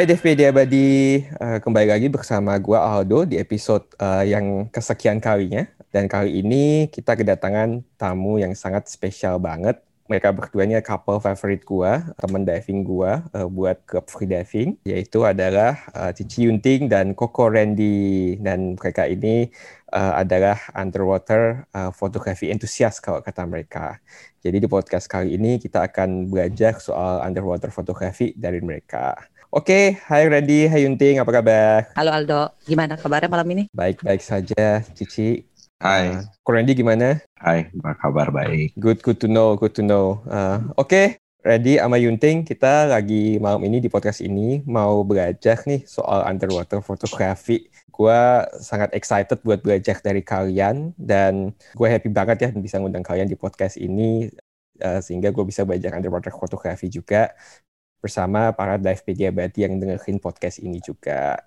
Hai DFPD Abadi, uh, kembali lagi bersama gua Aldo di episode uh, yang kesekian kalinya. Dan kali ini kita kedatangan tamu yang sangat spesial banget. Mereka berdua ini couple favorit gua, teman diving gua uh, buat klub free diving, yaitu adalah uh, Cici Yunting dan Koko Randy. Dan mereka ini uh, adalah underwater uh, fotografi entusias kalau kata mereka. Jadi di podcast kali ini kita akan belajar soal underwater fotografi dari mereka. Oke, hai Randy, hai Yunting, apa kabar? Halo Aldo, gimana kabarnya malam ini? Baik-baik saja, Cici. Hai. Uh, Randy gimana? Hai, apa kabar baik? Good, good to know, good to know. Uh, Oke, okay. Randy sama Yunting, kita lagi malam ini di podcast ini mau belajar nih soal underwater fotografi. Gue sangat excited buat belajar dari kalian dan gue happy banget ya bisa ngundang kalian di podcast ini uh, sehingga gue bisa belajar underwater fotografi juga bersama para dive abadi yang dengerin podcast ini juga.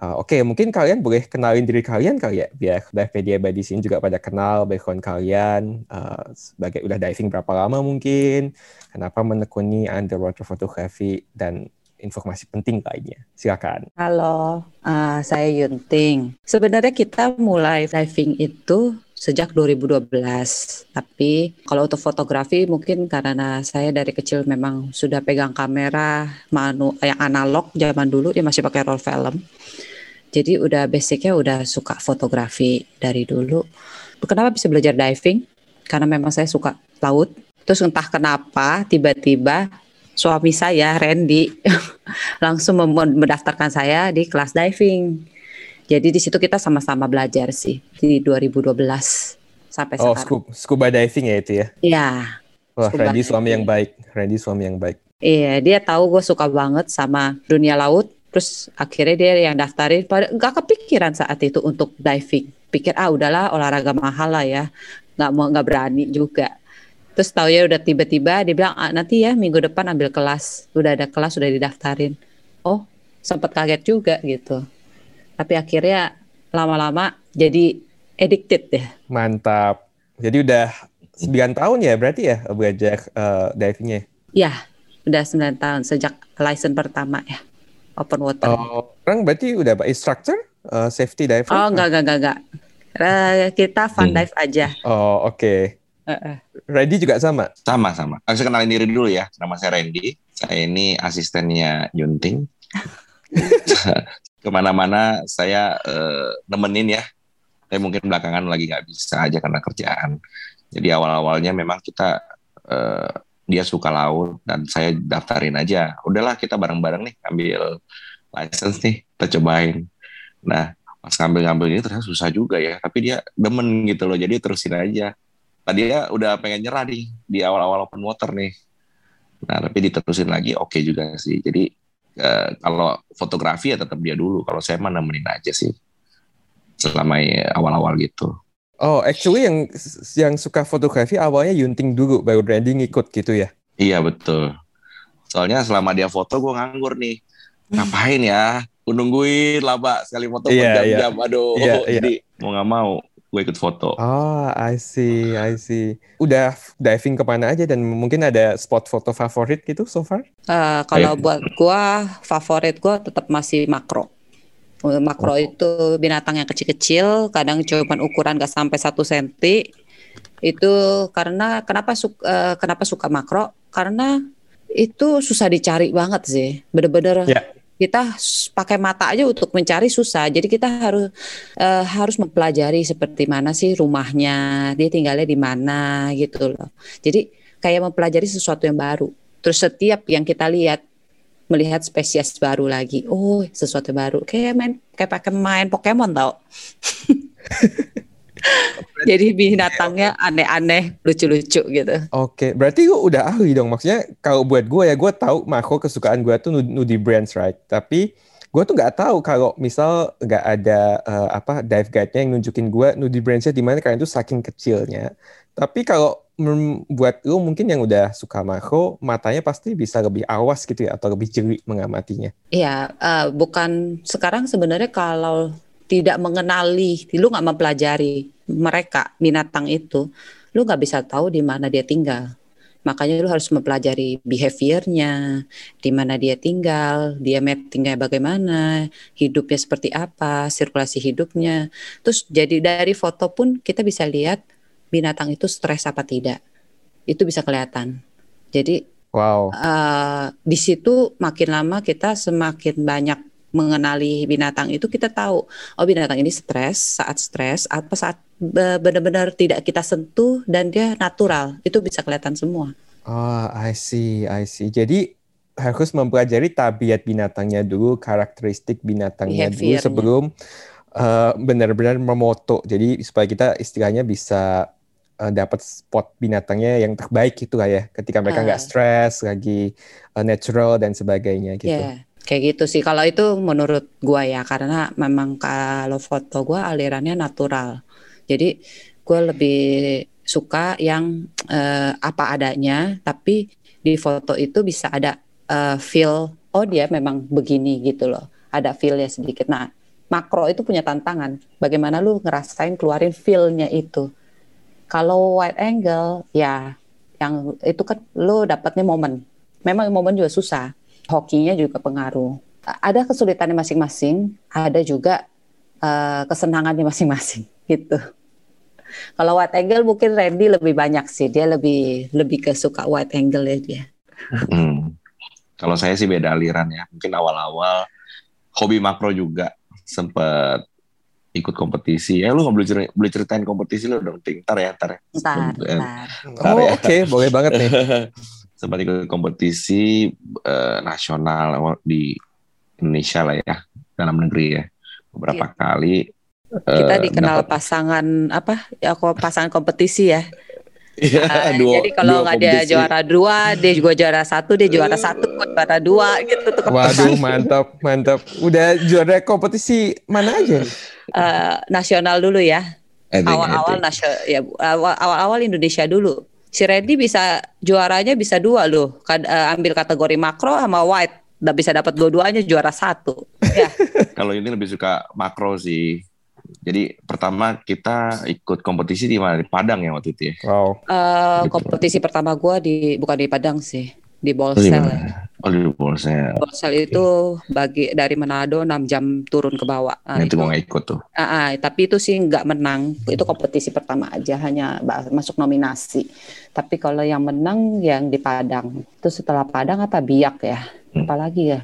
Uh, Oke, okay, mungkin kalian boleh kenalin diri kalian kali ya, biar dive media abadi sini juga pada kenal background kalian, uh, sebagai udah diving berapa lama mungkin, kenapa menekuni underwater photography, dan informasi penting lainnya. Silakan. Halo, uh, saya Yunting. Sebenarnya kita mulai diving itu sejak 2012. Tapi kalau untuk fotografi mungkin karena saya dari kecil memang sudah pegang kamera manu yang analog zaman dulu dia masih pakai roll film. Jadi udah basicnya udah suka fotografi dari dulu. Kenapa bisa belajar diving? Karena memang saya suka laut. Terus entah kenapa tiba-tiba suami saya Randy langsung mendaftarkan saya di kelas diving jadi di situ kita sama-sama belajar sih di 2012 sampai oh, sekarang. Oh, scuba diving ya itu ya? Iya. Wah, Randy suami yang baik. Randy suami yang baik. Iya, dia tahu gue suka banget sama dunia laut. Terus akhirnya dia yang daftarin. Gak kepikiran saat itu untuk diving. Pikir ah udahlah olahraga mahal lah ya. Gak mau nggak berani juga. Terus tahu ya udah tiba-tiba dia bilang ah, nanti ya minggu depan ambil kelas. Udah ada kelas udah didaftarin. Oh sempat kaget juga gitu tapi akhirnya lama-lama jadi addicted deh. Mantap. Jadi udah 9 tahun ya berarti ya belajar uh, divingnya? Ya, udah 9 tahun sejak license pertama ya open water. Oh, orang berarti udah apa instructor uh, safety diver? Oh, enggak enggak enggak enggak. Uh, kita fun hmm. dive aja. Oh, oke. Okay. Uh -uh. Randy juga sama? Sama, sama. Aku kenalin diri dulu ya. Nama saya Randy. Saya ini asistennya Yunting. ke mana-mana saya uh, nemenin ya. Tapi mungkin belakangan lagi nggak bisa aja karena kerjaan. Jadi awal-awalnya memang kita uh, dia suka laut dan saya daftarin aja. Udahlah kita bareng-bareng nih ambil license nih, kita cobain. Nah pas ngambil-ngambil ini ternyata susah juga ya. Tapi dia demen gitu loh, jadi terusin aja. Tadi dia udah pengen nyerah nih di awal-awal open water nih. Nah tapi diterusin lagi oke okay juga sih. Jadi Uh, kalau fotografi ya tetap dia dulu. Kalau saya mah nemenin aja sih selama awal-awal gitu. Oh, actually yang yang suka fotografi awalnya Yunting dulu, baru branding ikut gitu ya? Iya betul. Soalnya selama dia foto gue nganggur nih. Ngapain ya? Gue nungguin lama sekali foto yeah, berjam-jam. Yeah. Aduh, yeah, yeah. jadi mau nggak mau gue ikut foto. Oh, I see, I see. Udah diving ke mana aja dan mungkin ada spot foto favorit gitu so far? Uh, kalau Ayo. buat gue, favorit gue tetap masih makro. Makro oh. itu binatang yang kecil-kecil, kadang cuma ukuran gak sampai satu senti. Itu karena kenapa suka uh, eh, kenapa suka makro? Karena itu susah dicari banget sih, bener-bener. Yeah kita pakai mata aja untuk mencari susah. Jadi kita harus uh, harus mempelajari seperti mana sih rumahnya, dia tinggalnya di mana gitu loh. Jadi kayak mempelajari sesuatu yang baru. Terus setiap yang kita lihat melihat spesies baru lagi. Oh, sesuatu baru. Kayak main kayak pakai main Pokemon tau. Jadi binatangnya aneh-aneh, lucu-lucu gitu. Oke, berarti gue udah ahli dong. Maksudnya kalau buat gue ya, gue tahu makro kesukaan gue tuh nudie brands, right? Tapi gue tuh nggak tahu kalau misal nggak ada uh, apa dive guide-nya yang nunjukin gue nudie brands-nya di mana karena itu saking kecilnya. Tapi kalau buat lu mungkin yang udah suka makro, matanya pasti bisa lebih awas gitu ya atau lebih jeli mengamatinya. Iya, uh, bukan sekarang sebenarnya kalau tidak mengenali, lu nggak mempelajari mereka binatang itu, lu nggak bisa tahu di mana dia tinggal. Makanya lu harus mempelajari behaviornya, di mana dia tinggal, dia matingnya bagaimana, hidupnya seperti apa, sirkulasi hidupnya. Terus jadi dari foto pun kita bisa lihat binatang itu stres apa tidak. Itu bisa kelihatan. Jadi Wow. uh, di situ makin lama kita semakin banyak mengenali binatang itu kita tahu oh binatang ini stres saat stres apa saat benar-benar tidak kita sentuh dan dia natural itu bisa kelihatan semua. Oh, I see, I see. Jadi harus mempelajari tabiat binatangnya dulu, karakteristik binatangnya dulu sebelum uh, benar-benar memoto. Jadi supaya kita istilahnya bisa uh, dapat spot binatangnya yang terbaik gitu lah ya. Ketika mereka nggak uh. stres, lagi uh, natural dan sebagainya gitu. Yeah kayak gitu sih. Kalau itu menurut gua ya karena memang kalau foto gua alirannya natural. Jadi gua lebih suka yang uh, apa adanya tapi di foto itu bisa ada uh, feel oh dia memang begini gitu loh. Ada feelnya sedikit. Nah makro itu punya tantangan. Bagaimana lu ngerasain keluarin feelnya itu? Kalau wide angle ya yang itu kan lu dapatnya momen. Memang momen juga susah hokinya juga pengaruh. Ada kesulitannya masing-masing, ada juga uh, kesenangannya masing-masing gitu. Kalau wide angle mungkin Randy lebih banyak sih, dia lebih lebih ke suka wide angle ya dia. Hmm. Kalau saya sih beda aliran ya. Mungkin awal-awal hobi makro juga sempat ikut kompetisi. Ya lu nggak boleh ceritain, boleh ceritain kompetisi lu dong, Ntar ya, ntar ya. Ntar, ntar. Oh, ya. oke, okay. boleh banget nih. sempat ikut kompetisi uh, nasional di Indonesia lah ya dalam negeri ya beberapa iya. kali kita uh, dikenal dapat... pasangan apa ya kok pasangan kompetisi ya Iya, uh, dua, jadi kalau nggak dia juara dua, dia juga juara satu, dia juara satu, juara dua, gitu tuh. Waduh, mantap, mantap. Udah juara kompetisi mana aja? Uh, nasional dulu ya. Awal-awal nasional, ya awal-awal Indonesia dulu si Randy bisa juaranya bisa dua loh. Kad, uh, ambil kategori makro sama white. Udah bisa dapat dua-duanya juara satu. Ya. Kalau ini lebih suka makro sih. Jadi pertama kita ikut kompetisi di mana di Padang ya waktu itu ya. Wow. Uh, kompetisi pertama gue di bukan di Padang sih di Bolsel. Oh, di Bolsel. Bolsel itu bagi dari Manado 6 jam turun ke bawah. Nah, itu mau ikut tuh. Uh, uh, tapi itu sih nggak menang. Itu kompetisi pertama aja hanya masuk nominasi. Tapi kalau yang menang yang di Padang. Itu setelah Padang apa Biak ya? Hmm. Apalagi ya?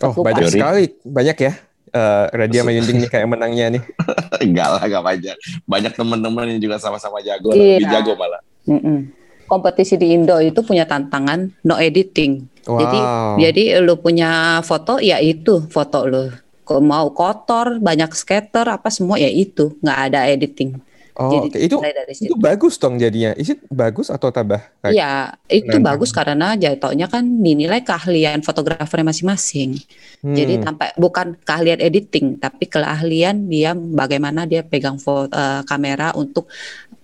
oh, lupa. banyak sekali. Banyak ya. Uh, Radia Mayunding nih kayak menangnya nih. enggak lah, enggak banyak. Banyak teman-teman yang juga sama-sama jago, iya. lebih jago malah. Mm -mm kompetisi di Indo itu punya tantangan no editing. Wow. Jadi jadi lu punya foto ya itu foto lu. Mau kotor, banyak scatter apa semua ya itu, nggak ada editing. Oh, Jadi, itu itu bagus dong jadinya. Is bagus atau tabah? Iya, itu bagus karena jatuhnya kan dinilai keahlian fotografer masing-masing. Hmm. Jadi tanpa bukan keahlian editing, tapi keahlian dia bagaimana dia pegang foto, uh, kamera untuk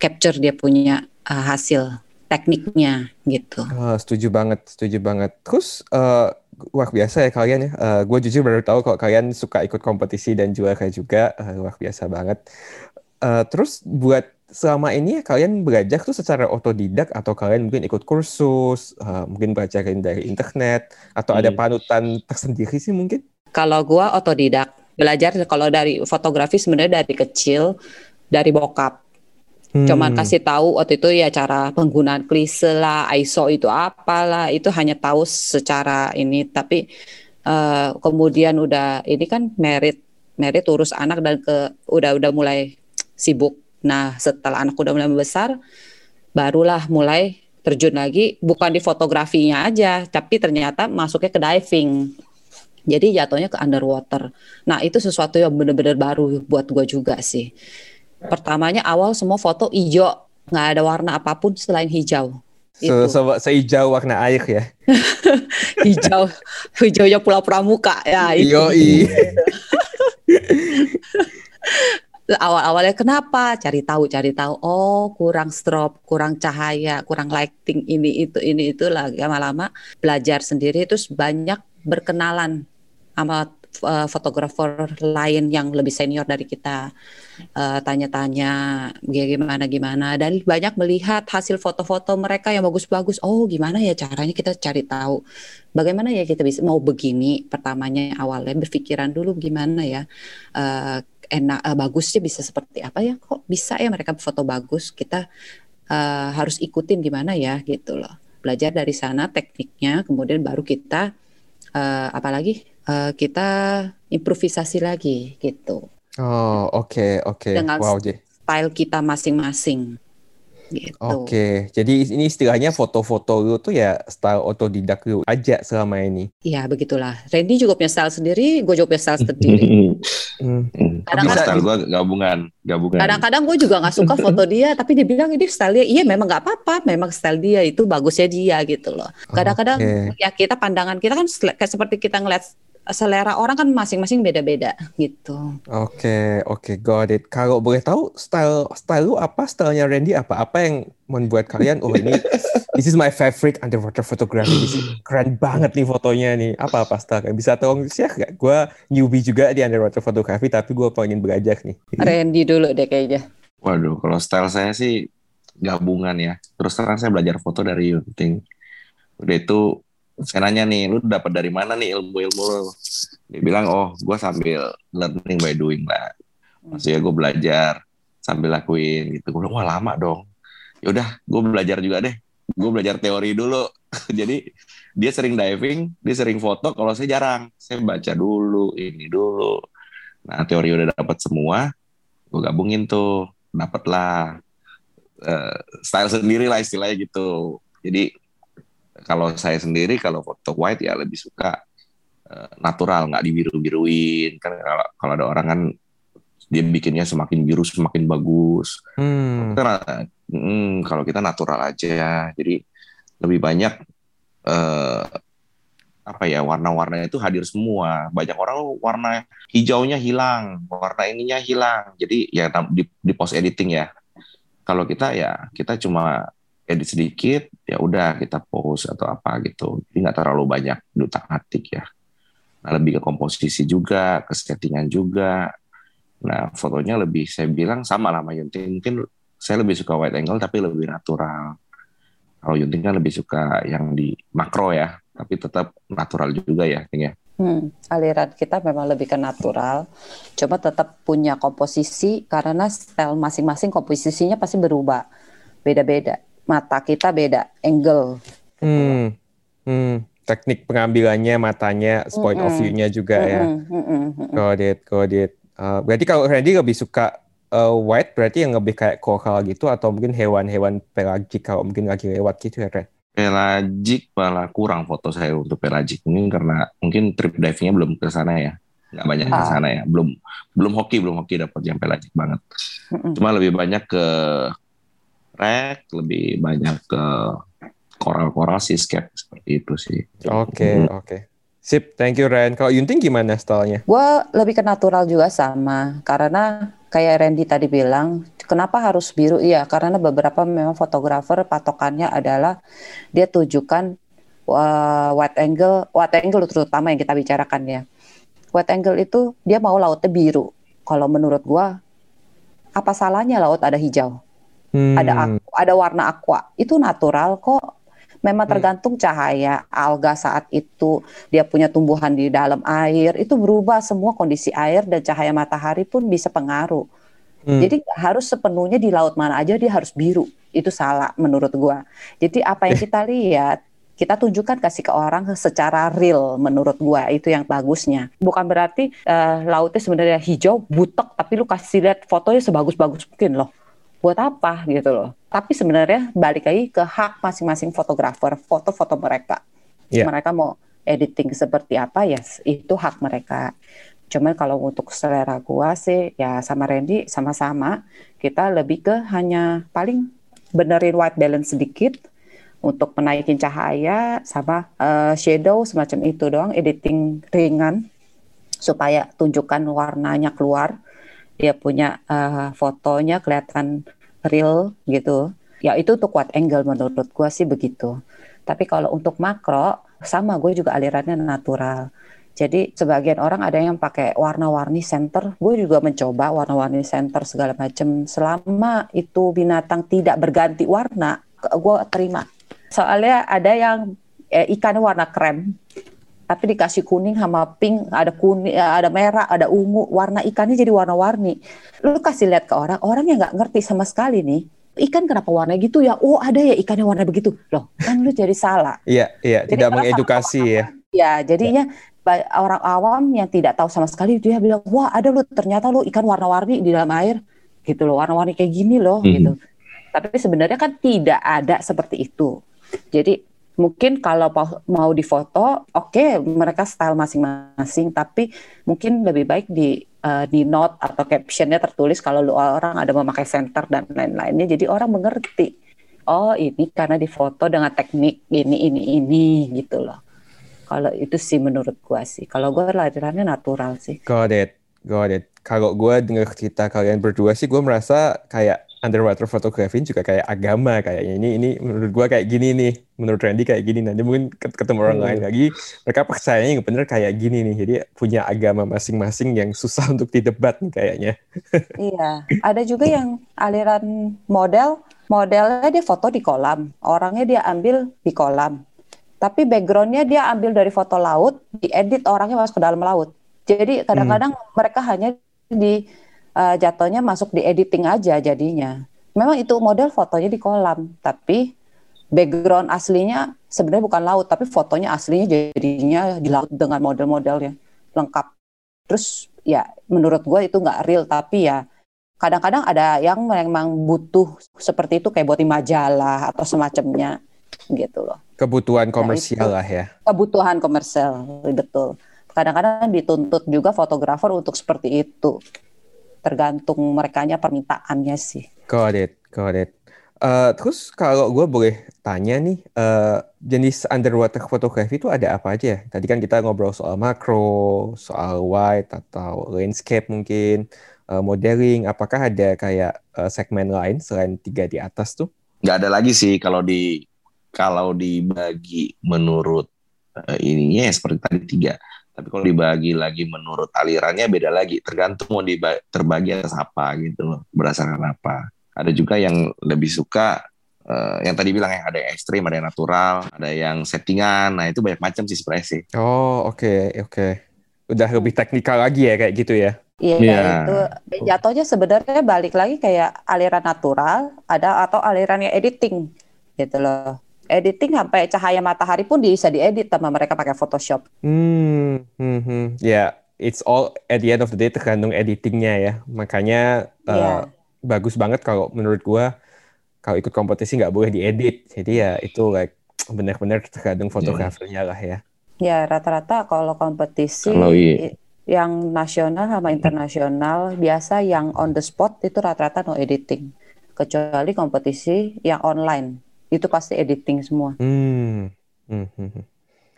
capture dia punya uh, hasil tekniknya gitu. Oh, setuju banget, setuju banget. Terus uh, luar biasa ya kalian ya. Uh, eh, gue jujur baru tahu kalau kalian suka ikut kompetisi dan juara juga. Uh, luar biasa banget. Uh, terus buat selama ini ya kalian belajar tuh secara otodidak atau kalian mungkin ikut kursus, uh, mungkin belajarin dari internet atau hmm. ada panutan tersendiri sih mungkin? Kalau gue otodidak, belajar kalau dari fotografi sebenarnya dari kecil dari bokap Hmm. Cuman kasih tahu waktu itu ya cara penggunaan klise lah, ISO itu apalah, itu hanya tahu secara ini. Tapi uh, kemudian udah ini kan merit, merit urus anak dan ke udah udah mulai sibuk. Nah setelah anak udah mulai besar, barulah mulai terjun lagi bukan di fotografinya aja, tapi ternyata masuknya ke diving. Jadi jatuhnya ke underwater. Nah itu sesuatu yang benar-benar baru buat gue juga sih. Pertamanya awal semua foto hijau, nggak ada warna apa pun selain hijau. Se -se Sehijau warna air ya. hijau, hijaunya pulau pramuka ya. Itu. Awal-awalnya kenapa? Cari tahu, cari tahu. Oh, kurang strobe, kurang cahaya, kurang lighting ini itu ini itu lagi lama-lama belajar sendiri terus banyak berkenalan sama uh, fotografer lain yang lebih senior dari kita uh, tanya-tanya gimana gimana dan banyak melihat hasil foto-foto mereka yang bagus-bagus. Oh gimana ya caranya kita cari tahu bagaimana ya kita bisa mau begini pertamanya awalnya berpikiran dulu gimana ya uh, enak uh, bagusnya bisa seperti apa ya kok bisa ya mereka foto bagus kita uh, harus ikutin gimana ya gitu loh. Belajar dari sana tekniknya kemudian baru kita uh, apalagi uh, kita improvisasi lagi gitu oh oke okay, oke okay. dengan wow, style kita masing-masing Gitu. Oke, jadi ini istilahnya foto-foto lu tuh ya style otodidak lu aja selama ini. Iya, begitulah. Randy juga punya style sendiri, gue juga punya style sendiri. Hmm. Kadang-kadang style gue gabungan, gabungan. Kadang-kadang gue juga nggak suka foto dia, tapi dia bilang ini style dia. Iya, memang nggak apa-apa, memang style dia itu bagusnya dia gitu loh. Kadang-kadang okay. ya kita pandangan kita kan kayak seperti kita ngeliat selera orang kan masing-masing beda-beda gitu. Oke, okay, oke, okay, got it. Kalau boleh tahu style style lu apa, stylenya Randy apa? Apa yang membuat kalian oh ini this is my favorite underwater photography. This is keren banget nih fotonya nih. Apa apa style? Bisa tolong share gak? Gue newbie juga di underwater photography tapi gue pengen belajar nih. Randy dulu deh kayaknya. Waduh, kalau style saya sih gabungan ya. Terus terang saya belajar foto dari Yunting. Udah itu saya nanya nih, lu dapat dari mana nih ilmu-ilmu lu? Dia bilang, oh, gue sambil learning by doing lah. Maksudnya gue belajar sambil lakuin gitu. Gue bilang, wah lama dong. Yaudah, gue belajar juga deh. Gue belajar teori dulu. Jadi dia sering diving, dia sering foto. Kalau saya jarang, saya baca dulu, ini dulu. Nah teori udah dapat semua, gue gabungin tuh, dapatlah uh, style sendiri lah istilahnya gitu. Jadi kalau saya sendiri kalau foto white ya lebih suka uh, natural nggak dibiru-biruin. Kan kalau kalau ada orang kan dia bikinnya semakin biru semakin bagus. Hmm. Karena, hmm, kalau kita natural aja. Jadi lebih banyak uh, apa ya warna-warnanya itu hadir semua. Banyak orang warna hijaunya hilang warna ininya hilang. Jadi ya di, di post editing ya. Kalau kita ya kita cuma edit sedikit ya udah kita post atau apa gitu. Jadi nggak terlalu banyak dutak atik ya. Nah lebih ke komposisi juga ke settingan juga. Nah fotonya lebih saya bilang sama lah sama Yunting mungkin saya lebih suka wide angle tapi lebih natural. Kalau Yunting kan lebih suka yang di makro ya tapi tetap natural juga ya Ting ya. Hmm, aliran kita memang lebih ke natural, coba tetap punya komposisi karena style masing-masing komposisinya pasti berubah, beda-beda mata kita beda angle. Hmm. Hmm. Teknik pengambilannya matanya, point mm -hmm. of view-nya juga mm -hmm. ya. Mm -hmm. Got it, got it. Uh, berarti kalau Randy lebih suka uh, white, berarti yang lebih kayak coral gitu atau mungkin hewan-hewan pelagik kalau mungkin lagi lewat gitu ya, Ren? Pelagik malah kurang foto saya untuk pelagik mungkin karena mungkin trip divingnya belum ke sana ya nggak banyak ke ah. sana ya belum belum hoki belum hoki dapat yang pelagik banget cuma lebih banyak ke rek, lebih banyak ke koral-koral seascape seperti itu sih. Oke, okay, oke. Okay. Sip, thank you Ren. Kalau Yunting gimana stylenya? Gue lebih ke natural juga sama, karena kayak Randy tadi bilang, kenapa harus biru? Iya, karena beberapa memang fotografer patokannya adalah dia tujukan uh, wide angle, wide angle terutama yang kita bicarakan ya. Wide angle itu dia mau lautnya biru. Kalau menurut gue, apa salahnya laut ada hijau? Hmm. ada ada warna aqua. Itu natural kok. Memang hmm. tergantung cahaya alga saat itu. Dia punya tumbuhan di dalam air. Itu berubah semua kondisi air dan cahaya matahari pun bisa pengaruh. Hmm. jadi harus sepenuhnya di laut mana aja dia harus biru. Itu salah menurut gua. Jadi apa yang kita lihat kita tunjukkan kasih ke orang secara real menurut gua. Itu yang bagusnya. Bukan berarti uh, lautnya sebenarnya hijau butek tapi lu kasih lihat fotonya sebagus-bagus mungkin loh buat apa gitu loh. Tapi sebenarnya balik lagi ke hak masing-masing fotografer, foto-foto mereka. Yeah. Mereka mau editing seperti apa ya itu hak mereka. Cuman kalau untuk selera gua sih ya sama Randy sama-sama kita lebih ke hanya paling benerin white balance sedikit untuk menaikin cahaya sama uh, shadow semacam itu doang editing ringan supaya tunjukkan warnanya keluar dia punya uh, fotonya kelihatan real gitu. Ya itu untuk wide angle menurut gue sih begitu. Tapi kalau untuk makro sama gue juga alirannya natural. Jadi sebagian orang ada yang pakai warna-warni center. Gue juga mencoba warna-warni center segala macam. Selama itu binatang tidak berganti warna, gue terima. Soalnya ada yang eh, ikannya warna krem, tapi dikasih kuning sama pink, ada kuning, ada merah, ada ungu, warna ikannya jadi warna-warni. Lu kasih lihat ke orang, orang yang nggak ngerti sama sekali nih, ikan kenapa warna gitu ya? Oh ada ya ikan yang warna begitu. Loh kan lu jadi salah. Iya, iya, tidak mengedukasi ya. Ya, jadinya orang awam yang tidak tahu sama sekali dia bilang wah ada lo ternyata lo ikan warna-warni di dalam air gitu loh warna-warni kayak gini loh hmm. gitu tapi sebenarnya kan tidak ada seperti itu jadi mungkin kalau mau difoto oke okay, mereka style masing-masing tapi mungkin lebih baik di uh, di note atau captionnya tertulis kalau lu orang ada memakai center dan lain-lainnya jadi orang mengerti oh ini karena difoto dengan teknik ini ini ini gitu loh kalau itu sih menurut gua sih. Kalau gua lahirannya natural sih. Got it. Got it. Kalau gua dengar cerita kalian berdua sih gua merasa kayak underwater photography juga kayak agama kayaknya. Ini ini menurut gua kayak gini nih. Menurut Randy kayak gini. Nanti mungkin ketemu orang hmm. lain lagi mereka percayanya bener kayak gini nih. Jadi punya agama masing-masing yang susah untuk didebat nih kayaknya. iya. Ada juga yang aliran model modelnya dia foto di kolam, orangnya dia ambil di kolam tapi backgroundnya dia ambil dari foto laut, diedit orangnya masuk ke dalam laut. Jadi kadang-kadang hmm. mereka hanya di uh, jatuhnya masuk di editing aja jadinya. Memang itu model fotonya di kolam, tapi background aslinya sebenarnya bukan laut, tapi fotonya aslinya jadinya di laut dengan model-modelnya lengkap. Terus ya menurut gue itu nggak real, tapi ya kadang-kadang ada yang memang butuh seperti itu kayak buat di majalah atau semacamnya gitu loh. Kebutuhan komersial nah, lah ya. Kebutuhan komersial, betul. Kadang-kadang dituntut juga fotografer untuk seperti itu. Tergantung merekanya permintaannya sih. Got it, got it. Uh, terus kalau gue boleh tanya nih, uh, jenis underwater photography itu ada apa aja ya? Tadi kan kita ngobrol soal makro, soal wide atau landscape mungkin, uh, modeling. Apakah ada kayak uh, segmen lain selain tiga di atas tuh? Nggak ada lagi sih kalau di kalau dibagi menurut uh, ininya ya seperti tadi tiga tapi kalau dibagi lagi menurut alirannya beda lagi tergantung mau dibagi, terbagi atas apa gitu loh berdasarkan apa. Ada juga yang lebih suka uh, yang tadi bilang ya ada yang ekstrim ada yang natural ada yang settingan. Nah itu banyak macam sih sebenarnya sih. Oh oke okay, oke. Okay. udah lebih teknikal lagi ya kayak gitu ya? Iya yeah. itu jatuhnya sebenarnya balik lagi kayak aliran natural ada atau aliran yang editing gitu loh editing sampai cahaya matahari pun bisa diedit sama mereka pakai Photoshop. Hmm, hmm, hmm. ya yeah, it's all at the end of the day tergantung editingnya ya. Makanya uh, yeah. bagus banget kalau menurut gua kalau ikut kompetisi nggak boleh diedit. Jadi ya itu like benar-benar tergantung fotografernya lah ya. Ya rata-rata kalau kompetisi kalau iya. yang nasional sama internasional biasa yang on the spot itu rata-rata no editing kecuali kompetisi yang online itu pasti editing semua. Hmm. Hmm. hmm, hmm.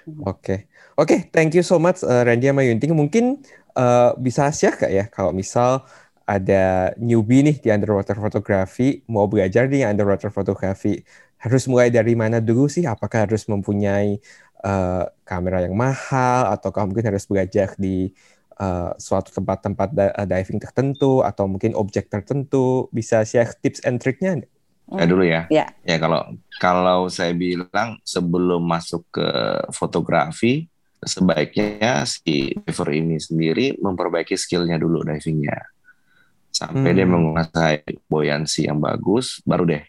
Oke, okay. oke, okay, thank you so much uh, Randy sama Yunting. Mungkin uh, bisa share kak ya kalau misal ada newbie nih di underwater photography mau belajar di underwater photography harus mulai dari mana dulu sih? Apakah harus mempunyai uh, kamera yang mahal atau mungkin harus belajar di uh, suatu tempat-tempat diving tertentu atau mungkin objek tertentu? Bisa share tips and triknya? Saya dulu ya. Ya. Ya kalau kalau saya bilang sebelum masuk ke fotografi sebaiknya si diver ini sendiri memperbaiki skillnya dulu divingnya sampai hmm. dia menguasai buoyancy yang bagus baru deh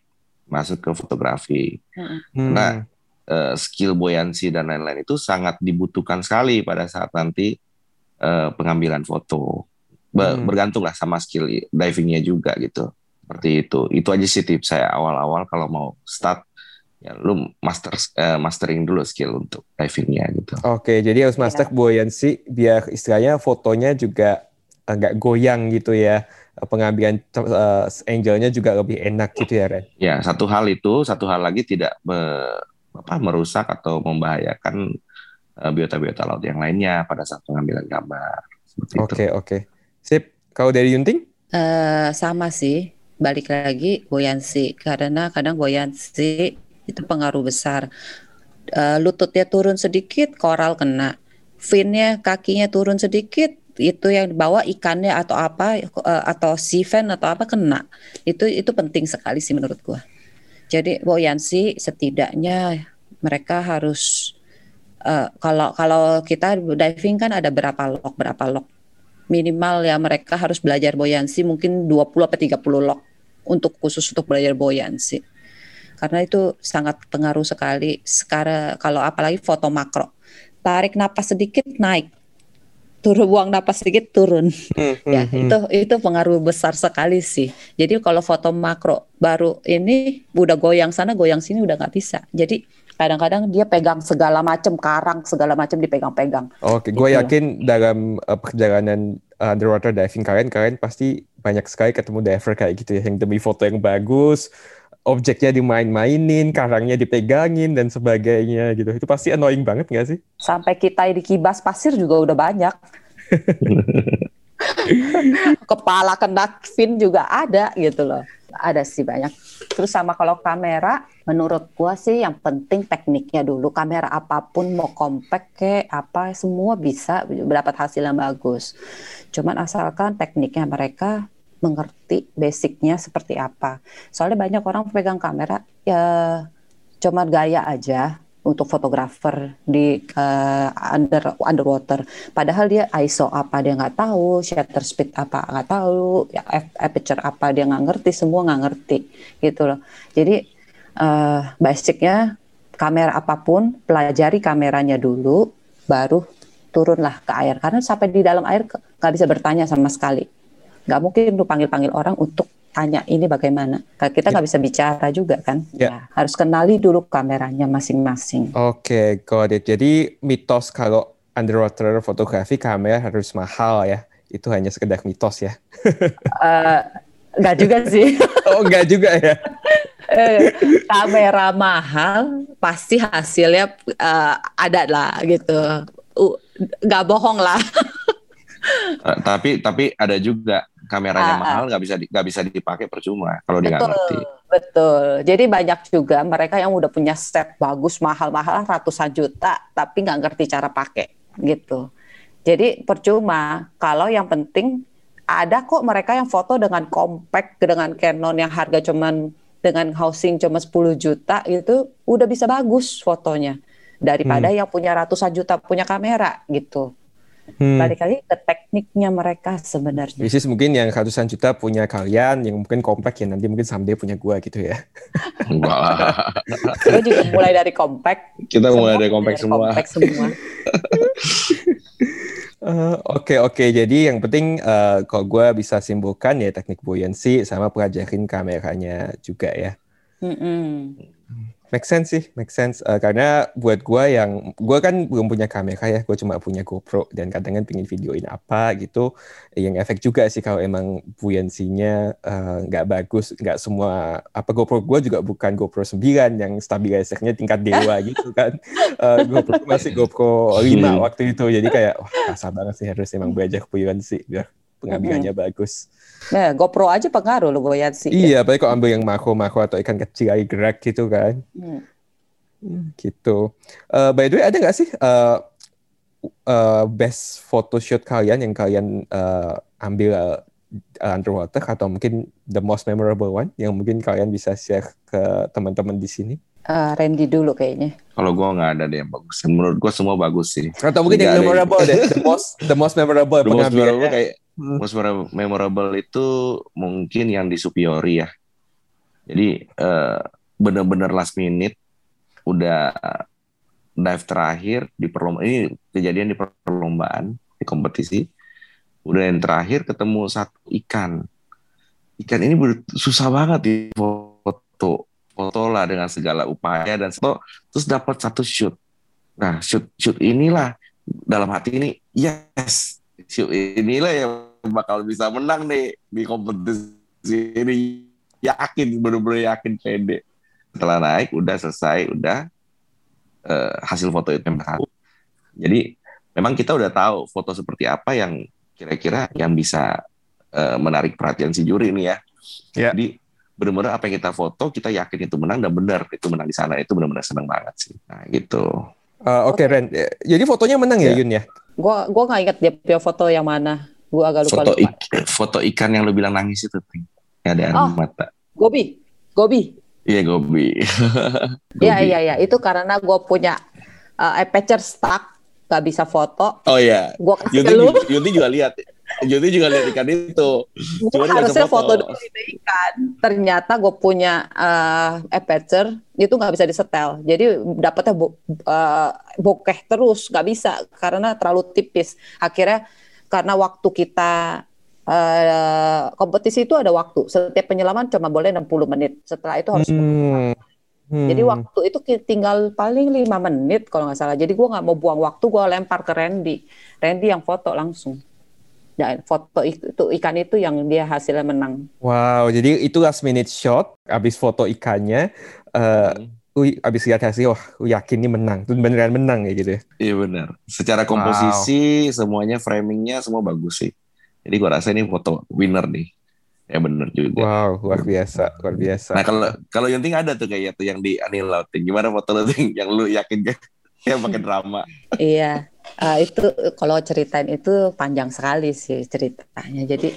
masuk ke fotografi hmm. karena uh, skill buoyancy dan lain-lain itu sangat dibutuhkan sekali pada saat nanti uh, pengambilan foto hmm. bergantung lah sama skill divingnya juga gitu seperti itu. Itu aja sih tips saya awal-awal kalau mau start ya lu master uh, mastering dulu skill untuk divingnya gitu. Oke jadi harus master ya. buoyancy biar istilahnya fotonya juga agak goyang gitu ya. Pengambilan uh, angelnya juga lebih enak gitu ya Ren. Ya satu hal itu satu hal lagi tidak me, apa merusak atau membahayakan uh, biota-biota laut yang lainnya pada saat pengambilan gambar. Oke oke. Sip. Kalau dari Yunting? Uh, sama sih balik lagi buoyancy karena kadang buoyancy itu pengaruh besar. Uh, lututnya turun sedikit koral kena. Finnya kakinya turun sedikit itu yang dibawa ikannya atau apa eh, atau si fan atau apa kena. Itu itu penting sekali sih menurut gua. Jadi buoyancy setidaknya mereka harus uh, kalau kalau kita diving kan ada berapa lock berapa lock minimal ya mereka harus belajar buoyancy mungkin 20 atau 30 lock untuk khusus untuk belajar buoyancy karena itu sangat pengaruh sekali sekarang kalau apalagi foto makro. Tarik napas sedikit naik. Turun buang napas sedikit turun. Hmm, ya hmm, hmm. itu itu pengaruh besar sekali sih. Jadi kalau foto makro baru ini udah goyang sana goyang sini udah nggak bisa. Jadi kadang-kadang dia pegang segala macam karang segala macam dipegang-pegang. Oke, gue Gitu. yakin dalam uh, perjalanan uh, underwater diving kalian, kalian pasti banyak sekali ketemu diver kayak gitu ya, yang demi foto yang bagus, objeknya dimain-mainin, karangnya dipegangin dan sebagainya gitu. Itu pasti annoying banget nggak sih? sampai kita dikibas pasir juga udah banyak kepala kena fin juga ada gitu loh ada sih banyak. Terus sama kalau kamera menurut gua sih yang penting tekniknya dulu. Kamera apa pun mau compact ke apa semua bisa dapat hasil yang bagus. Cuman asalkan tekniknya mereka mengerti basicnya seperti apa. Soalnya banyak orang pegang kamera ya cuma gaya aja untuk fotografer di eh, under underwater. Padahal dia ISO apa dia nggak tahu, shutter speed apa nggak tahu, ya, ap- aperture apa dia nggak ngerti, semua nggak ngerti gitu loh. Jadi eh, basicnya kamera apa pun pelajari kameranya dulu, baru turunlah ke air. Karena sampai di dalam air nggak bisa bertanya sama sekali. Nggak mungkin lu panggil-panggil orang untuk tanya ini bagaimana. Kita nggak bisa bicara juga kan. Ya. Ya, harus kenali dulu kameranya masing-masing. Oke, got it. Jadi mitos kalau underwater fotografi kamera harus mahal ya. Itu hanya sekedar mitos ya. Eh, nggak juga sih. Oh, enggak juga ya. Eh, kamera mahal pasti hasilnya eh, ada lah gitu. Uh, Nggak bohong lah. Eh, tapi tapi ada juga kameranya Ah, ah. mahal nggak bisa di- nggak bisa dipakai percuma kalau dia nggak ngerti. betul. Jadi banyak juga mereka yang udah punya set bagus mahal-mahal ratusan juta tapi nggak ngerti cara pakai gitu. Jadi percuma kalau yang penting ada kok mereka yang foto dengan compact dengan Canon yang harga cuman dengan housing cuma 10 juta itu udah bisa bagus fotonya daripada yang punya ratusan juta punya kamera gitu. Hmm. Balik lagi ke tekniknya mereka sebenarnya. Bisnis mungkin yang ratusan juta punya kalian, yang mungkin kompak ya nanti mungkin someday punya gua gitu ya. Gue juga mulai dari compact. Kita mulai dari Semua kompak semua. compact semua. Eh, Oke oke jadi yang penting eh, kalau gue bisa simpulkan ya teknik buoyancy sama pelajarin kameranya juga ya. Mm-mm. Make sense sih, make sense. Eh, karena buat gue yang gue kan belum punya kamera ya, gue cuma punya GoPro dan kadang kan pengen videoin apa gitu. Yang efek juga sih kalau emang buoyancy-nya eh, nggak bagus, nggak semua apa GoPro gue juga bukan GoPro 9 yang stabilizer-nya tingkat dewa gitu kan. Eh, GoPro masih GoPro 5 Hmm. waktu itu, jadi kayak wah kasar banget sih harus emang belajar buoyancy biar pengambilannya bagus. Nah, GoPro aja pengaruh loh Boyan sih. Iya, apalagi kalau ambil yang makro-makro atau ikan kecil lagi gerak gitu kan. Hmm. Hmm, gitu. Eh, by the way, ada nggak sih eh, eh, best photoshoot kalian yang kalian eh, ambil underwater atau mungkin the most memorable one yang mungkin kalian bisa share ke teman-teman di sini? Eh, Randy dulu kayaknya. Kalau gua nggak ada deh yang bagus. Menurut gua semua bagus sih. Atau mungkin yang memorable deh, the most the most memorable The most memorable kayak Hmm. most memorable- itu mungkin yang di Superiori ya. Jadi eh, bener-bener last minute udah dive terakhir di perlombaan ini kejadian di perlombaan di kompetisi udah yang terakhir ketemu satu ikan. Ikan ini susah banget di foto foto lah dengan segala upaya dan foto terus dapat satu shoot. Nah shoot shoot inilah dalam hati ini yes shoot inilah yang bakal bisa menang nih di kompetisi ini. Yakin bener-bener yakin pede. Setelah naik udah selesai udah eh, hasil foto itu yang jadi memang kita udah tahu foto seperti apa yang kira-kira yang bisa eh, menarik perhatian si juri ini ya Ya. jadi bener-bener apa yang kita foto kita yakin itu menang dan benar itu menang di sana itu benar-benar senang banget sih nah gitu Uh, Oke, okay, Ren. Jadi fotonya menang ya, ya Yun ya? Gua gua nggak ingat dia punya foto yang mana. Gua agak lupa. Foto, ik, foto ikan yang lu bilang nangis itu, Ting. Ada air oh, mata. Gobi. Gobi. Iya, Gobi. Iya, iya, iya. Itu karena gue punya uh, aperture stuck, gak bisa foto. Oh iya. Gua kasih Yunti, lu. Yunti juga lihat. Yunti juga lihat ikan itu. Gue harusnya foto. foto dulu ikan. Ternyata gue punya uh, aperture itu nggak bisa disetel. Jadi dapetnya bo uh, bokeh terus, nggak bisa karena terlalu tipis. Akhirnya karena waktu kita uh, kompetisi itu ada waktu. Setiap penyelaman cuma boleh 60 menit. Setelah itu harus hmm. Hmm. Jadi waktu itu tinggal paling lima menit kalau nggak salah. Jadi gue nggak mau buang waktu, gue lempar ke Randy. Randy yang foto langsung. Dan foto itu, itu ikan itu yang dia hasilnya menang. Wow, jadi itu last minute shot. Abis foto ikannya, uh, hmm. abis lihat hasil, wah, yakin ini menang. Itu beneran menang ya gitu. Ya? Iya benar. Secara komposisi, wow. semuanya framingnya semua bagus sih. Jadi gue rasa ini foto winner nih. Ya benar juga. Wow, luar biasa, luar biasa. Nah kalau kalau yang ting ada tuh kayak tuh yang di Anil Lauting. Gimana foto lo ting yang lu yakin kan? yang pakai drama. iya, uh, itu kalau ceritain itu panjang sekali sih ceritanya. Jadi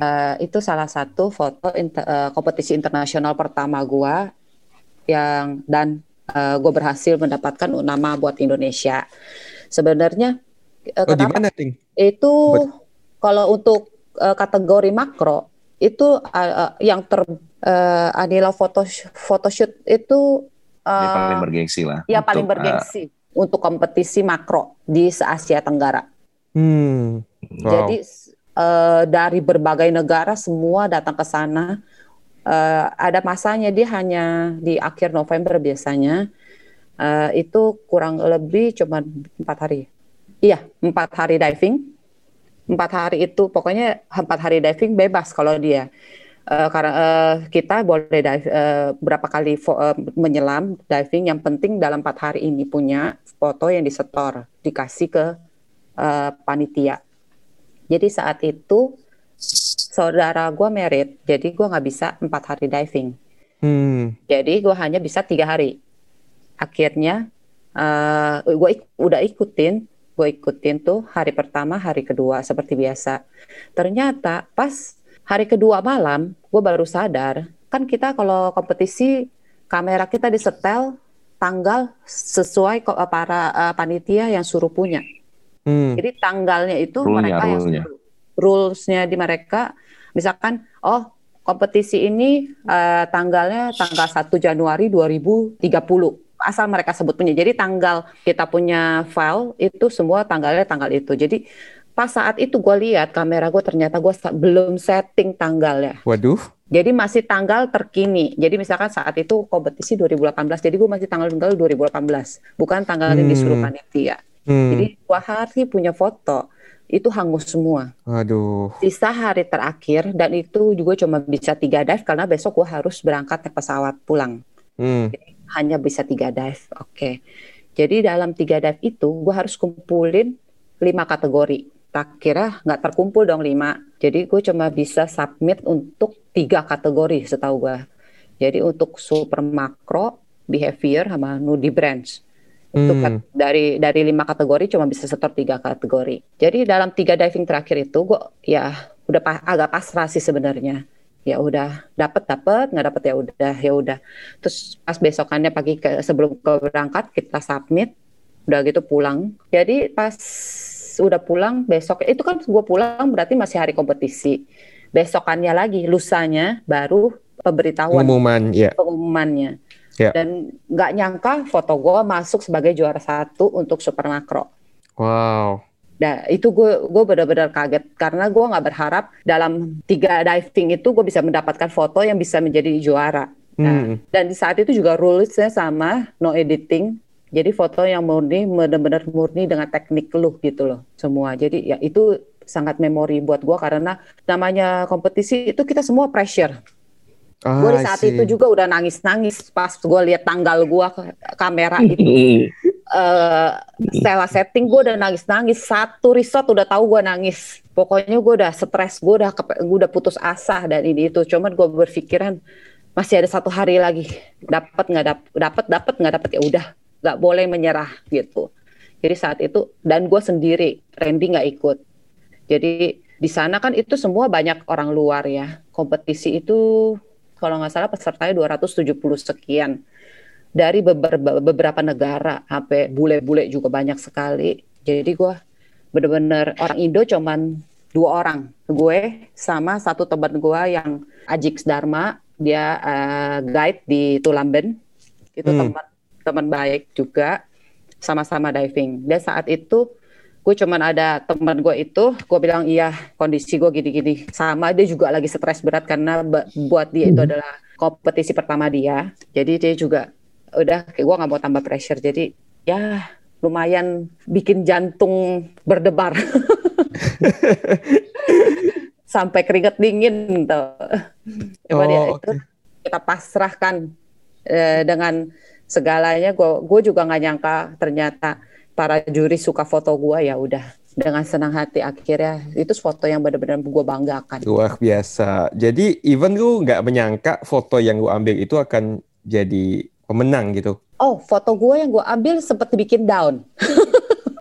uh, itu salah satu foto inter, uh, kompetisi internasional pertama gua yang dan uh, gue berhasil mendapatkan nama buat Indonesia. Sebenarnya uh, oh, kenapa? Ting? Itu kalau untuk uh, kategori makro itu uh, yang ter uh, Anila foto photoshoot itu uh, paling bergengsi lah. Ya paling bergengsi uh, untuk kompetisi makro di Asia Tenggara. Hmm. Wow. Jadi uh, dari berbagai negara semua datang ke sana. Uh, ada masanya dia hanya di akhir November biasanya. Uh, itu kurang lebih cuma empat hari. Iya, empat hari diving empat hari itu pokoknya empat hari diving bebas kalau dia. Uh, karena uh, kita boleh dive uh, berapa kali uh, menyelam diving. Yang penting dalam empat hari ini punya foto yang disetor dikasih ke uh, panitia. Jadi saat itu saudara gue merit jadi gue nggak bisa empat hari diving. Hmm. jadi gue hanya bisa tiga hari. Akhirnya uh, gue ik udah ikutin gue ikutin tuh hari pertama, hari kedua seperti biasa. Ternyata pas hari kedua malam, gue baru sadar, kan kita kalau kompetisi kamera kita disetel tanggal sesuai para uh, panitia yang suruh punya. Hmm. Jadi tanggalnya itu rule mereka yang suruh. Rulesnya di mereka, misalkan, oh kompetisi ini uh, tanggalnya tanggal 1 Januari 2030 asal mereka sebut punya. Jadi tanggal kita punya file itu semua tanggalnya tanggal itu. Jadi pas saat itu gue lihat kamera gue ternyata gue belum setting tanggalnya. Waduh. Jadi masih tanggal terkini. Jadi misalkan saat itu kompetisi 2018, jadi gue masih tanggal tanggal 2018, bukan tanggal hmm. yang disuruh panitia. Hmm. Jadi dua hari punya foto itu hangus semua. Aduh. Sisa hari terakhir dan itu juga cuma bisa tiga dive karena besok gue harus berangkat naik pesawat pulang. Hmm. Jadi, hanya bisa tiga dive. Oke. Okay. Jadi dalam tiga dive itu gue harus kumpulin lima kategori. Tak kira nggak terkumpul dong lima. Jadi gue cuma bisa submit untuk tiga kategori setahu gue. Jadi untuk super makro, behavior, sama nudie branch. Itu hmm. dari dari lima kategori cuma bisa setor tiga kategori. Jadi dalam tiga diving terakhir itu gue ya udah pa agak pasrah sih sebenarnya ya udah dapat dapat nggak dapat ya udah ya udah. Terus pas besokannya pagi ke sebelum ke berangkat kita submit udah gitu pulang. Jadi pas udah pulang besok itu kan gue pulang berarti masih hari kompetisi. Besokannya lagi lusanya baru pemberitahuan. Pengumuman ya. Pengumumannya. Ya. dan nggak nyangka foto gue masuk sebagai juara satu untuk super makro. Wow Nah, itu gue gue benar-benar kaget karena gue nggak berharap dalam tiga diving itu gue bisa mendapatkan foto yang bisa menjadi juara. Nah, hmm. dan di saat itu juga rulesnya sama no editing. Jadi foto yang murni benar-benar murni dengan teknik lu gitu loh semua. Jadi ya itu sangat memori buat gue karena namanya kompetisi itu kita semua pressure. Oh, gue di saat itu juga udah nangis-nangis pas gue lihat tanggal gue kamera itu. uh, setelah setting gue udah nangis-nangis satu resort udah tahu gue nangis pokoknya gue udah stres gue udah gue udah putus asa dan ini itu cuman gue berpikiran masih ada satu hari lagi dapat nggak dapat dapat dapat nggak dapat ya udah nggak boleh menyerah gitu. Jadi saat itu dan gue sendiri, Randy nggak ikut. Jadi di sana kan itu semua banyak orang luar ya. Kompetisi itu kalau nggak salah pesertanya 270 sekian dari beberapa, beberapa negara, sampai bule-bule juga banyak sekali. Jadi gue bener-bener orang Indo cuman dua orang, gue sama satu teman gue yang Ajik Dharma, dia uh, guide di Tulamben, itu hmm. teman teman baik juga sama-sama diving. Dan saat itu gue cuman ada teman gue itu, gue bilang iya kondisi gue gini-gini. Sama dia juga lagi stres berat karena buat dia itu hmm. adalah kompetisi pertama dia. Jadi dia juga udah kayak gue nggak mau tambah pressure. Jadi ya lumayan bikin jantung berdebar. Sampai keringet dingin tuh. Coba oh, dia itu kita pasrahkan eh, dengan segalanya gue gue juga nggak nyangka ternyata para juri suka foto gue ya udah dengan senang hati akhirnya itu foto yang benar-benar gue banggakan luar biasa jadi even lu nggak menyangka foto yang gue ambil itu akan jadi pemenang gitu. Oh foto gue yang gue ambil sempat bikin down.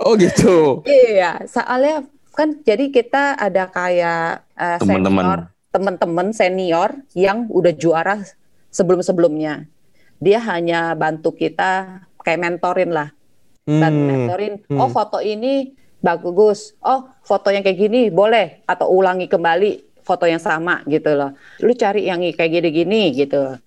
Oh gitu. Iya soalnya kan jadi kita ada kayak uh, senior teman-teman. senior yang udah juara sebelum-sebelumnya. Dia hanya bantu kita kayak mentorin lah. Hmm. dan mentorin hmm. oh foto ini bagus. Oh foto yang kayak gini boleh atau ulangi kembali foto yang sama gitu loh. Lu cari yang kayak gini-gini gitu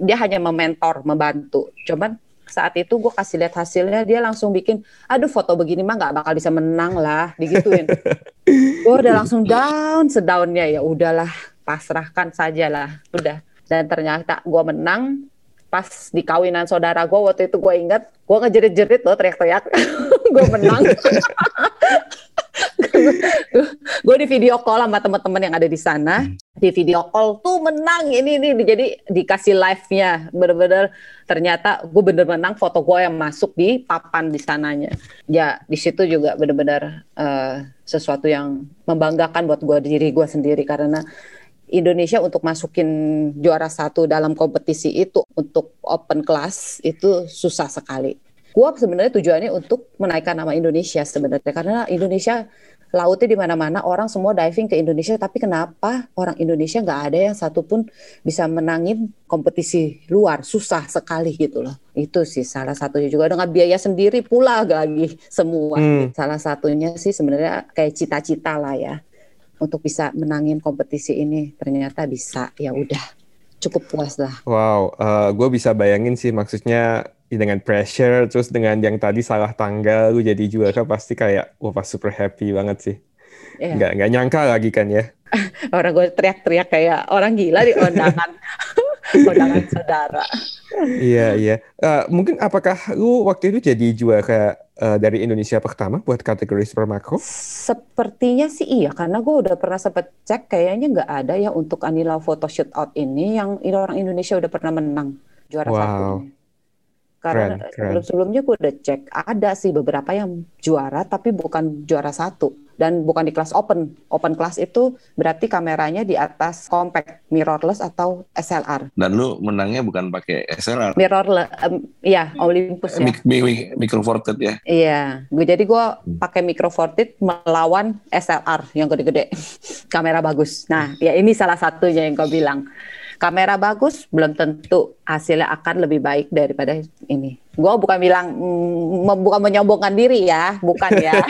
dia hanya mementor membantu. Cuman saat itu gue kasih lihat hasilnya dia langsung bikin aduh foto begini mah nggak bakal bisa menang lah digituin. Gue udah langsung down sedaunnya ya udahlah pasrahkan saja lah udah. Dan ternyata gue menang pas di kawinan saudara gue waktu itu gue ingat gue ngejerit-jerit loh teriak-teriak. Gue menang gue di video call sama teman-teman yang ada di sana. Di video call tuh menang. Ini ini jadi dikasih live nya bener-bener ternyata gue bener menang. Foto gue yang masuk di papan di sananya. Ya di situ juga bener-bener uh, sesuatu yang membanggakan buat gue diri gue sendiri. Karena Indonesia untuk masukin juara satu dalam kompetisi itu untuk open class itu susah sekali. Gua sebenarnya tujuannya untuk menaikkan nama Indonesia sebenarnya. Karena Indonesia lautnya di mana-mana orang semua diving ke Indonesia. Tapi kenapa orang Indonesia nggak ada yang satupun bisa menangin kompetisi luar? Susah sekali gitu loh. Itu sih salah satunya juga. Dengan biaya sendiri pula lagi semua. Hmm. salah satunya sih sebenarnya kayak cita-cita lah ya. Untuk bisa menangin kompetisi ini. Ternyata bisa. Ya udah. Cukup puas lah. Wow, uh, gue bisa bayangin sih maksudnya dengan pressure terus dengan yang tadi salah tanggal lu jadi juara pasti kayak wah pas super happy banget sih. Yeah. Nggak nggak nyangka lagi kan ya. orang gue teriak-teriak kayak orang gila di undangan undangan saudara. Iya iya. Uh, mungkin apakah lu waktu itu jadi juara uh, dari Indonesia pertama buat kategori super makro? Sepertinya sih iya, karena gue udah pernah sempet cek kayaknya nggak ada ya untuk Anila Photo Shoot Out ini yang orang Indonesia udah pernah menang juara wow. satu. Karena sebelum-sebelumnya gue udah cek ada sih beberapa yang juara tapi bukan juara satu dan bukan di kelas open. Open class itu berarti kameranya di atas compact mirrorless atau SLR. Dan lu menangnya bukan pakai SLR? Mirrorless, um, ya Olympus ya. Mik mik micro four third ya? Iya, gue jadi gue pakai micro four third melawan SLR yang gede-gede, kamera bagus. Nah, ya ini salah satunya yang gue bilang kamera bagus belum tentu hasilnya akan lebih baik daripada ini. Gue bukan bilang mm, bukan menyombongkan diri ya, bukan ya.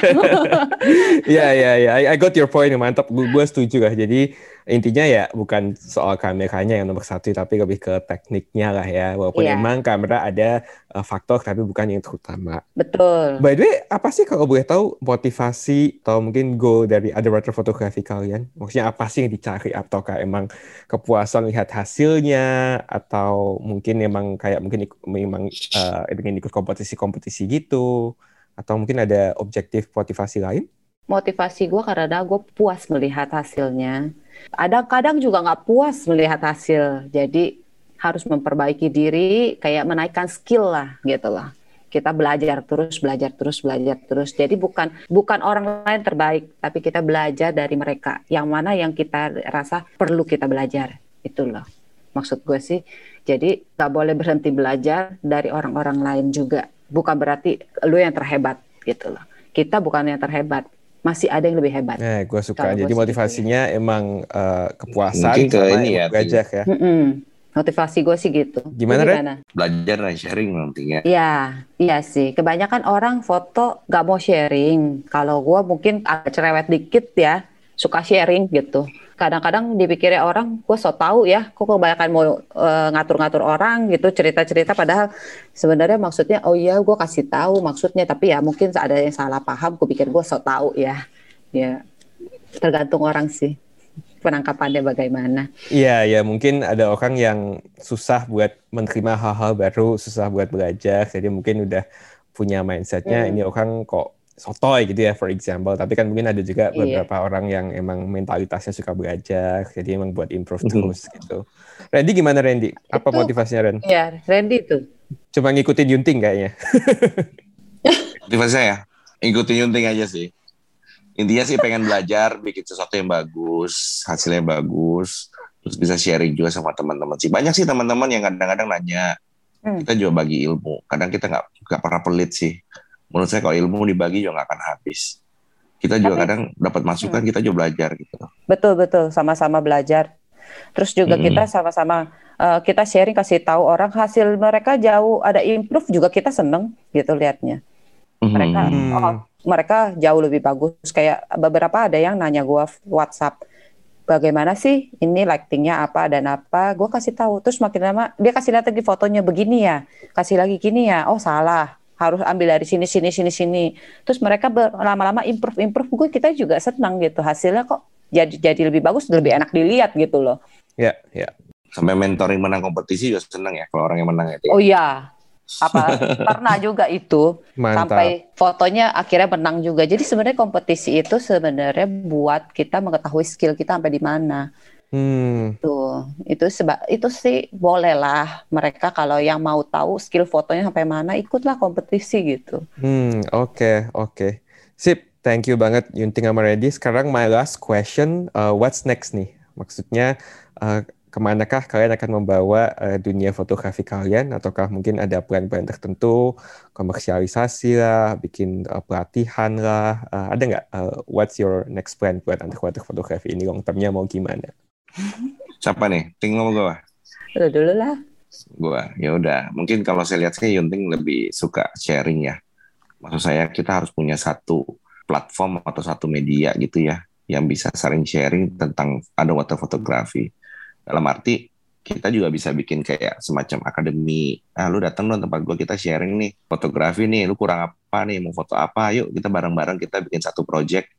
Iya iya iya, I got your point mantap. Gue setuju lah. Jadi intinya ya bukan soal kameranya yang nomor satu tapi lebih ke tekniknya lah ya walaupun yeah. emang kamera ada uh, faktor tapi bukan yang terutama betul by the way apa sih kalau boleh tahu motivasi atau mungkin goal dari underwater fotografi kalian maksudnya apa sih yang dicari ataukah emang kepuasan lihat hasilnya atau mungkin emang kayak mungkin memang uh, ingin ikut kompetisi-kompetisi gitu atau mungkin ada objektif motivasi lain motivasi gue karena gue puas melihat hasilnya. Ada kadang juga nggak puas melihat hasil, jadi harus memperbaiki diri, kayak menaikkan skill lah gitu lah. Kita belajar terus, belajar terus, belajar terus. Jadi bukan bukan orang lain terbaik, tapi kita belajar dari mereka. Yang mana yang kita rasa perlu kita belajar, itu loh. Maksud gue sih, jadi nggak boleh berhenti belajar dari orang-orang lain juga bukan berarti lu yang terhebat gitu loh. Kita bukan yang terhebat, masih ada yang lebih hebat. Nah, gue suka. Gua Jadi sih gitu motivasinya emang eh, kepuasan Mungkin ke sama ini ya, belajar ya. Mm-mm. Motivasi gue sih gitu. Gimana, Ren? Belajar dan sharing nantinya. Iya, iya sih. Kebanyakan orang foto gak mau sharing. Kalau gue mungkin agak cerewet dikit ya, suka sharing gitu. Kadang-kadang dipikirnya orang, gue so tau ya, kok kebanyakan mau eh, ngatur-ngatur orang gitu, cerita-cerita. Padahal sebenarnya maksudnya, oh iya gue kasih tahu maksudnya. Tapi ya mungkin ada yang salah paham, gue pikir gue so tau ya. Ya, tergantung orang sih. Penangkapannya bagaimana. Iya, ya mungkin ada orang yang susah buat menerima hal-hal baru, susah buat belajar. Jadi mungkin udah punya mindsetnya Hmm. ini orang kok sotoy gitu ya, for example. Tapi kan mungkin ada juga Iya. beberapa orang yang emang mentalitasnya suka belajar, jadi emang buat improve Mhm. terus gitu. Randy gimana Randy? Apa Itu- motivasinya Ren? Iya, Randy tuh. Cuma ngikutin Yunting kayaknya. Motivasi saya ikutin Yunting aja sih. Intinya sih pengen belajar, bikin sesuatu yang bagus, hasilnya bagus, terus bisa sharing juga sama teman-teman sih. Banyak sih teman-teman yang kadang-kadang nanya, Hmm. kita juga bagi ilmu. Kadang kita nggak nggak pernah pelit sih. Menurut saya kalau ilmu dibagi juga nggak akan habis. Kita juga Tapi- kadang dapat masukan, kita juga belajar gitu. Betul betul sama-sama belajar. Terus juga Mm-mm. kita sama-sama eh, kita sharing kasih tahu orang hasil mereka jauh ada improve juga kita seneng gitu liatnya. Mereka Hmm. oh, mereka jauh lebih bagus kayak beberapa ada yang nanya gua WhatsApp bagaimana sih ini lightingnya apa dan apa gue kasih tahu terus makin lama dia kasih lihat lagi fotonya begini ya kasih lagi gini ya oh salah harus ambil dari sini sini sini sini terus mereka lama-lama improve improve gue kita juga senang gitu hasilnya kok jadi jadi lebih bagus lebih enak dilihat gitu loh Ya, ya. Sampai mentoring menang kompetisi juga seneng ya kalau orang yang menang itu. oh iya apa pernah juga itu Mantap. sampai fotonya akhirnya menang juga. Jadi sebenarnya kompetisi itu sebenarnya buat kita mengetahui skill kita sampai di mana. Hmm, Tuh, itu seba itu sih boleh lah mereka kalau yang mau tahu skill fotonya sampai mana ikutlah kompetisi gitu. hmm, oke, oke. Sip, thank you banget Yunting sama Randy. Sekarang my last question, uh, what's next nih? Maksudnya uh, ke manakah kalian akan membawa uh, dunia fotografi kalian? Ataukah mungkin ada plan-plan tertentu, komersialisasi lah, bikin uh, pelatihan lah? Uh, ada nggak? Uh, what's your next plan buat underwater fotografi ini? Long termnya mau gimana? Siapa nih? Ting ngomong gue. Dulu dulu lah. Gue. Ya udah. Mungkin kalau saya lihat sih Yunting lebih suka sharing ya. Maksud saya kita harus punya satu platform atau satu media gitu ya yang bisa saling sharing tentang underwater fotografi. Dalam arti kita juga bisa bikin kayak semacam akademi. Ah, lu datang dong tempat gua kita sharing nih fotografi nih. Lu kurang apa nih? Mau foto apa? Yuk kita bareng-bareng kita bikin satu project.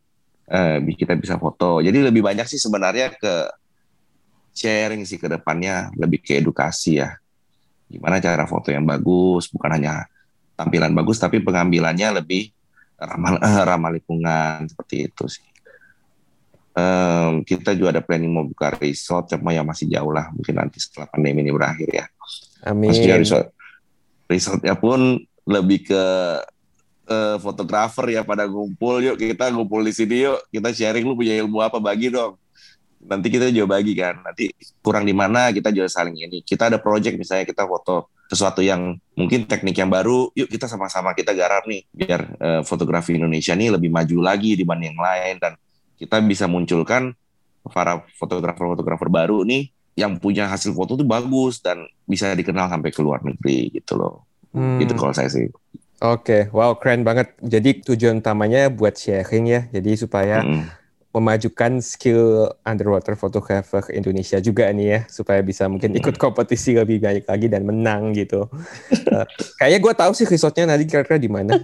Eh, kita bisa foto. Jadi lebih banyak sih sebenarnya ke sharing sih ke depannya lebih ke edukasi ya. Gimana cara foto yang bagus, bukan hanya tampilan bagus tapi pengambilannya lebih ramah ramah lingkungan seperti itu sih. Em, kita juga ada planning mau buka resort, cuma yang masih jauh lah, mungkin nanti setelah pandemi ini berakhir ya. Amin. Maksudnya resort, resortnya pun lebih ke fotografer ya pada ngumpul, yuk kita ngumpul di sini yuk, kita sharing lu punya ilmu apa bagi dong. Nanti kita juga bagi kan, nanti kurang di mana kita juga saling ini. Kita ada project misalnya kita foto sesuatu yang mungkin teknik yang baru, yuk kita sama-sama kita garap nih biar eh, fotografi Indonesia nih lebih maju lagi dibanding yang lain dan kita bisa munculkan para fotografer-fotografer baru nih yang punya hasil foto tuh bagus dan bisa dikenal sampai ke luar negeri gitu loh. Hmm. Itu kalau saya sih. Oke, wow keren banget. Jadi tujuan utamanya buat sharing ya. Jadi supaya Mm-mm. Memajukan skill underwater photographer Indonesia juga nih ya, supaya bisa mungkin ikut kompetisi lebih banyak lagi dan menang gitu. Eh, kayaknya gue tahu sih resortnya nanti kira-kira di mana.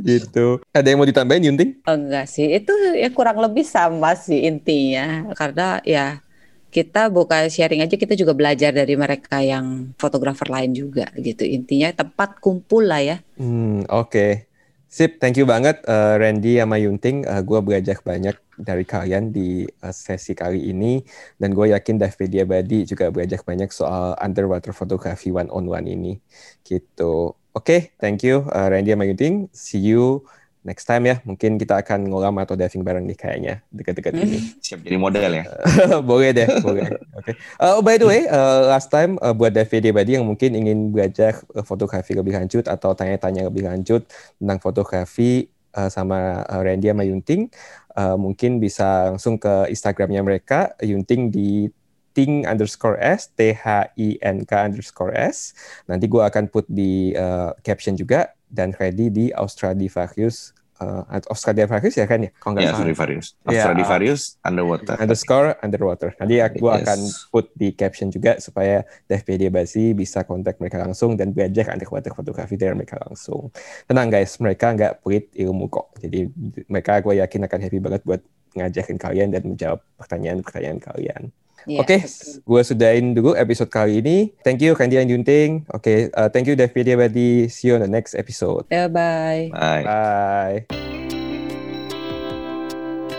gitu. Ada yang mau ditambahin Yunting? Enggak sih, itu ya kurang lebih sama sih intinya. Karena ya kita bukan sharing aja, kita juga belajar dari mereka yang fotografer lain juga gitu. Intinya tempat kumpul lah ya. Hmm, oke. Sip, thank you banget eh, Randy sama Yunting. Eh, gue belajar banyak dari kalian di eh, sesi kali ini. Dan gue yakin Davidia Badi juga belajar banyak soal underwater photography one on one ini. Gitu. Oke, thank you eh, Randy sama Yunting. See you next time ya mungkin kita akan ngolam atau diving bareng nih kayaknya dekat-dekat ini. Siap jadi model ya. boleh deh, boleh. Oke. Okay. Uh, oh, by the way, uh, last time uh, buat David Badi yang mungkin ingin belajar uh, fotografi lebih lanjut atau tanya-tanya lebih lanjut tentang fotografi uh, sama uh, Randy sama Yunting, uh, mungkin bisa langsung ke Instagramnya mereka, Yunting di ting underscore s, t h i n k underscore s. Nanti gue akan put di uh, caption juga dan ready di Australivarius uh, Australivarius ya kan ya? Kalau nggak ya, Australivarius. Australivarius yeah, underwater. Underscore underwater. Nanti gue yes. akan put di caption juga supaya DFPD Basi bisa kontak mereka langsung dan belajar underwater fotografi dari mereka langsung. Tenang guys, mereka nggak pelit ilmu kok. Jadi mereka gue yakin akan happy banget buat ngajakin kalian dan menjawab pertanyaan-pertanyaan kalian. Yeah, Oke, okay, gue sudahin dulu episode kali ini. Thank you Kandi and Junting. Oke, okay, uh, thank you David Abadi. See you on the next episode. Yeah, bye. Bye. Bye.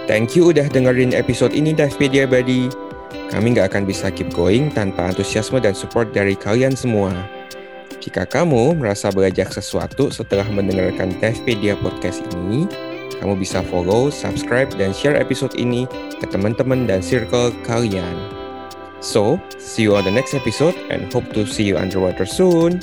Thank you udah dengerin episode ini David Abadi. Kami nggak akan bisa keep going tanpa antusiasme dan support dari kalian semua. Jika kamu merasa belajar sesuatu setelah mendengarkan Devpedia Podcast ini, kamu bisa follow, subscribe, dan share episode ini ke teman-teman dan circle kalian. So, see you on the next episode and hope to see you underwater soon.